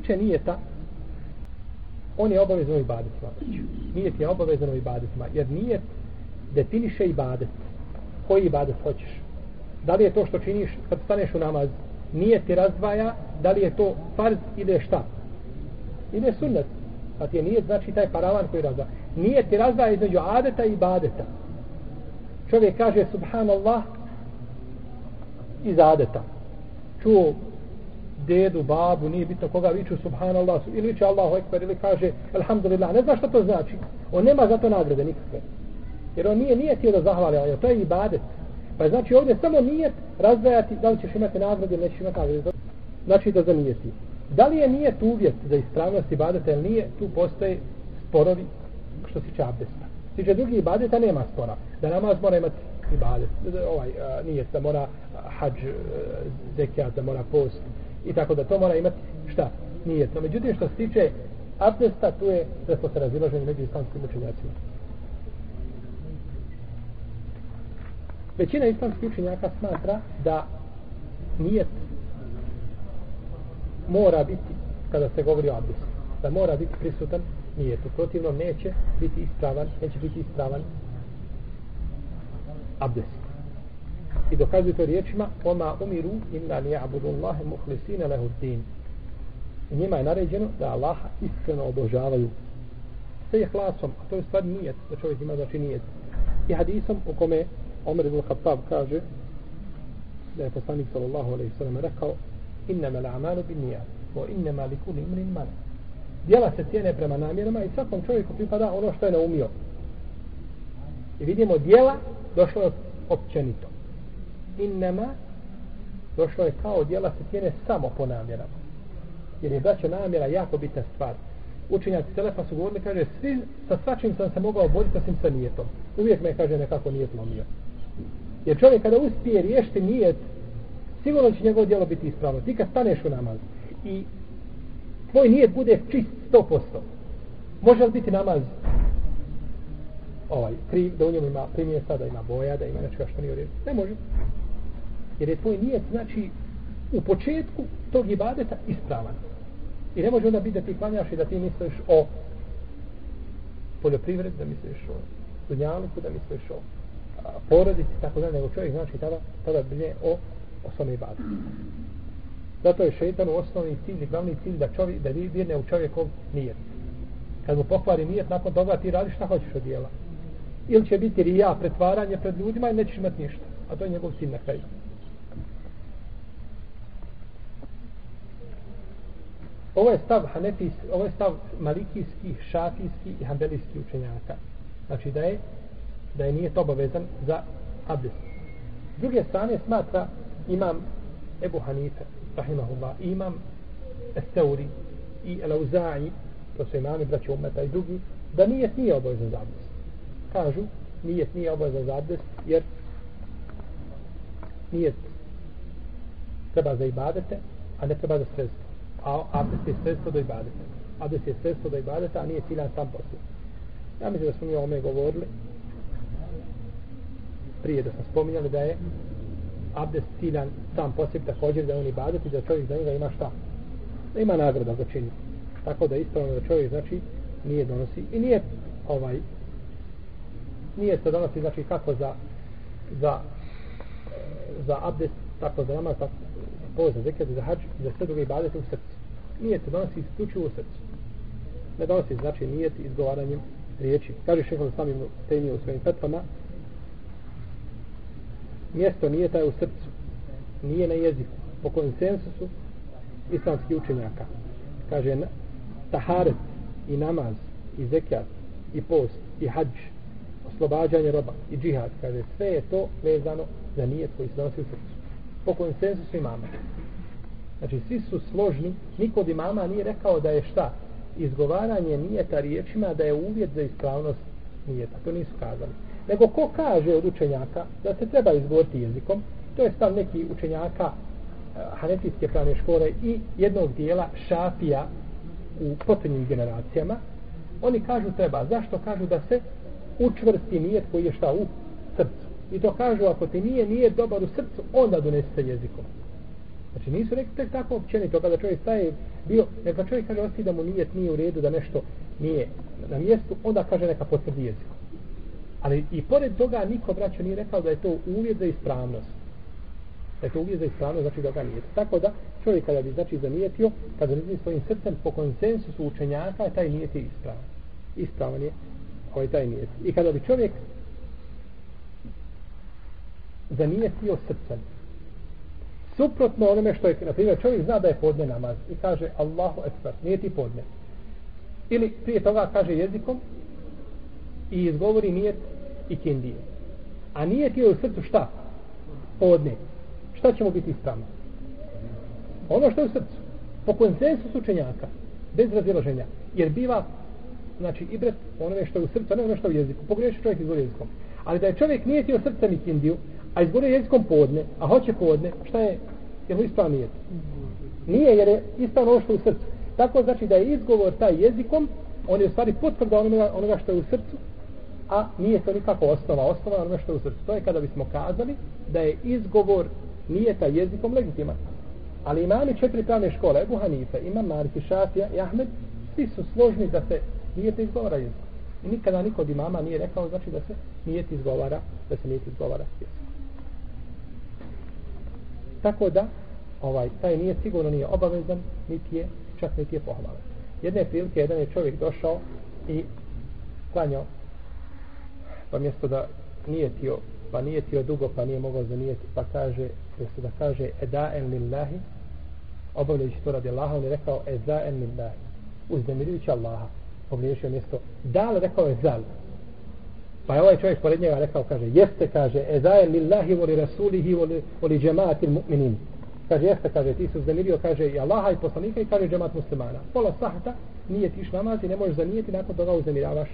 tiče nijeta, on je obavezan u ibadetima. Nijet je obavezan u ibadetima, jer nijet definiše ibadet. Koji ibadet hoćeš? Da li je to što činiš kad staneš u namaz? Nijet ti razdvaja, da li je to farz ili šta? Ili je sunnet? Pa ti je nijet znači taj paravan koji razdvaja. Nijet ti razdvaja između adeta i ibadeta. Čovjek kaže subhanallah iz adeta. Čuo dedu, babu, nije bitno koga viču subhanallah ili viče Allahu ekber ili kaže alhamdulillah. Ne zna što to znači. On nema za to nagrade nikakve. Jer on nije nije ti da zahvali, ali to je ibadet. Pa je znači ovdje samo nijet razdajati da li ćeš imati nagrade ili nećeš imati nagrade. Znači da zanijeti. Da li je nijet uvjet za ispravnost ibadeta ili nije, tu postoje sporovi što se tiče abdesta. Tiče drugi ibadeta nema spora. Da namaz mora imati ibadet. Ovaj, a, nije da mora hađ, e, zekijat, da mora post. I tako da to mora imati šta? Nije. No, međutim što se tiče abdesta, tu je da smo se razilaženi među islamskim učenjacima. Većina islamskih učenjaka smatra da nijet mora biti, kada se govori o abdestu, da mora biti prisutan nijet. U protivnom neće biti ispravan, neće biti ispravan abdest. I dokazuju to riječima Oma umiru inna li ja'budu Allahe muhlisine lehu din. I njima je naređeno da Allaha iskreno obožavaju sve je hlasom, a to je stvar nijet, da čovjek ima znači nijet. I hadisom u kome Omer ibn Khattab kaže da je poslanik sallallahu alaihi sallam rekao innama l'amalu bin nijat wa innama li kuli imrin man djela se cijene prema namjerama i svakom čovjeku pripada ono što je naumio i vidimo djela došlo je općenito innama došlo je kao djela se cijene samo po namjerama jer je braćo namjera jako bitna stvar učenjaci Selefa su govorili, kaže, svi, sa svačim sam se mogao boriti, osim sa nijetom. Uvijek me, kaže, nekako nijet lomio. Jer čovjek kada uspije riješiti nijet, sigurno će njegovo djelo biti ispravno. Ti kad staneš u namaz i tvoj nijet bude čist 100%, može li biti namaz ovaj, kriv, da u njemu ima primjesa, da ima boja, da ima nečega što nije u Ne može. Jer je tvoj nijet, znači, u početku tog ibadeta ispravan. I ne može onda biti da ti klanjaš i da ti misliš o poljoprivredi, da misliš o dunjaluku, da misliš o porodici, tako da, nego čovjek znači tada, tada bilje o, o svome ibadetu. Zato je šeitan u osnovni cilj, glavni cilj da čovjek, da virne u čovjekov nijet. Kad mu pokvari nijet, nakon toga ti radiš šta hoćeš od dijela. Ili će biti rija, pretvaranje pred ljudima i nećeš imati ništa. A to je njegov cilj na kraju. Ovo je stav Hanefis, ovo je stav malikijskih, šafijskih i hanbelijskih učenjaka. Znači da je da je nije to obavezan za abdest. S druge strane smatra imam Ebu Hanife, rahimahullah, imam Esteuri i Elauza'i, to su imami braći umeta i drugi, da nije nije obavezan za abdest. Kažu, nije nije obavezan za abdest, jer nije treba za ibadete, a ne treba za sredstvo. A abdest je sredstvo do ibadeta. Abdest je sredstvo do ibadeta, a nije ciljan sam poslije. Ja mislim da smo mi o ome govorili, prije da smo spominjali da je abdest ciljan sam posjeb također da on ibadet i da čovjek za njega ima šta? Da ima nagrada za čini. Tako da ispravno da čovjek znači nije donosi i nije ovaj nije se donosi znači kako za za za abdest tako za namaz tako za za zekat za hađ za sve druge ibadete u srcu Nijet donosi isključivo u srcu. Ne donosi znači nijet izgovaranjem riječi. Kaže šehol samim temiju u svojim petvama mjesto nijeta je u srcu nije na jeziku po konsensusu islamskih učenjaka. Kaže taharet i namaz i zekijat i post i hađ oslobađanje roba i džihad kaže sve je to vezano za nijet koji se donosi u srcu po konsensusu imama znači svi su složni niko od imama nije rekao da je šta izgovaranje nijeta riječima da je uvjet za ispravnost nijeta to nisu kazali nego ko kaže od učenjaka da se treba izgovoriti jezikom, to je stav neki učenjaka uh, hanefijske pravne škole i jednog dijela šafija u posljednjim generacijama, oni kažu treba. Zašto? Kažu da se učvrsti nijet koji je šta u srcu. I to kažu ako ti nije nije dobar u srcu, onda donese se jezikom. Znači nisu rekli tek tako općenito kada čovjek staje bio, neka čovjek kaže osti da mu nijet nije u redu, da nešto nije na mjestu, onda kaže neka potvrdi jezik. Ali i pored toga niko braćo nije rekao da je to uvjet za ispravnost. Da je to uvjet za ispravnost, znači da ga nije. Tako da čovjek kada bi znači zanijetio, kada zanijetio svojim srcem po konsensusu učenjaka, taj nijet je ispravan. Ispravan je ovaj taj nijet. I kada bi čovjek zanijetio srcem, suprotno onome što je, na primjer, čovjek zna da je podne namaz i kaže Allahu Ekber, nije ti podne. Ili prije toga kaže jezikom i izgovori nijet i kindije. A nije ti u srcu šta? Podne. Šta ćemo biti ispravno? Ono što je u srcu. Po konsensusu učenjaka. Bez razilaženja. Jer biva znači ibret onome što je u srcu, a ne ono što je u jeziku. Pogreši čovjek izgovori jezikom. Ali da je čovjek nije ti u srca kindiju, a izgovorio jezikom podne, a hoće podne, šta je? Je li ispravan nijet? Nije, jer je ispravno ono što je u srcu. Tako znači da je izgovor taj jezikom, on je u stvari potvrda onoga, onoga što je u srcu, a nije to nikako osnova, osnova onoga što je u srcu. To je kada bismo kazali da je izgovor nije taj jezikom legitiman. Ali imami četiri pravne škole, Ebu Hanife, Imam Malik i Šafija i Ahmed, svi su složni da se nije te izgovara jezikom. I nikada niko od imama nije rekao znači da se nije izgovara, da se nije izgovara jezikom. Tako da, ovaj, taj nije sigurno nije obavezan, niti je, čak niti je pohvalan. Jedne prilike, jedan je čovjek došao i klanjao pa mjesto da nije tio pa nije tio dugo pa nije mogao zanijeti pa kaže mjesto da kaže edaen lillahi obavljajući to radi Allaha on je rekao edaen lillahi uznemirujući Allaha pogriješio mjesto da li rekao je zal pa je ovaj čovjek pored njega rekao kaže jeste kaže edaen lillahi voli rasulihi voli, voli džematil mu'minin. Kaže jeste kaže ti se uznemirio kaže i Allaha i poslanika i kaže džemat muslimana. Pola sahta nije tiš namaz i ne možeš zanijeti nakon toga uznemiravaš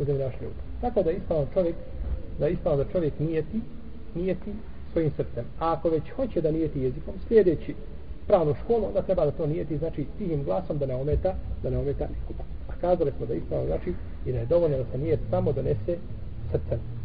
uznemiravaš ljudi tako da ispravno čovjek da ispravno da čovjek nijeti nijeti svojim srcem. A ako već hoće da nijeti jezikom sljedeći pravnu školu onda treba da to nijeti znači tihim glasom da ne ometa da ne ometa nikoga. A kazali smo da ispravno znači i da je dovoljno da se nijet samo donese srcem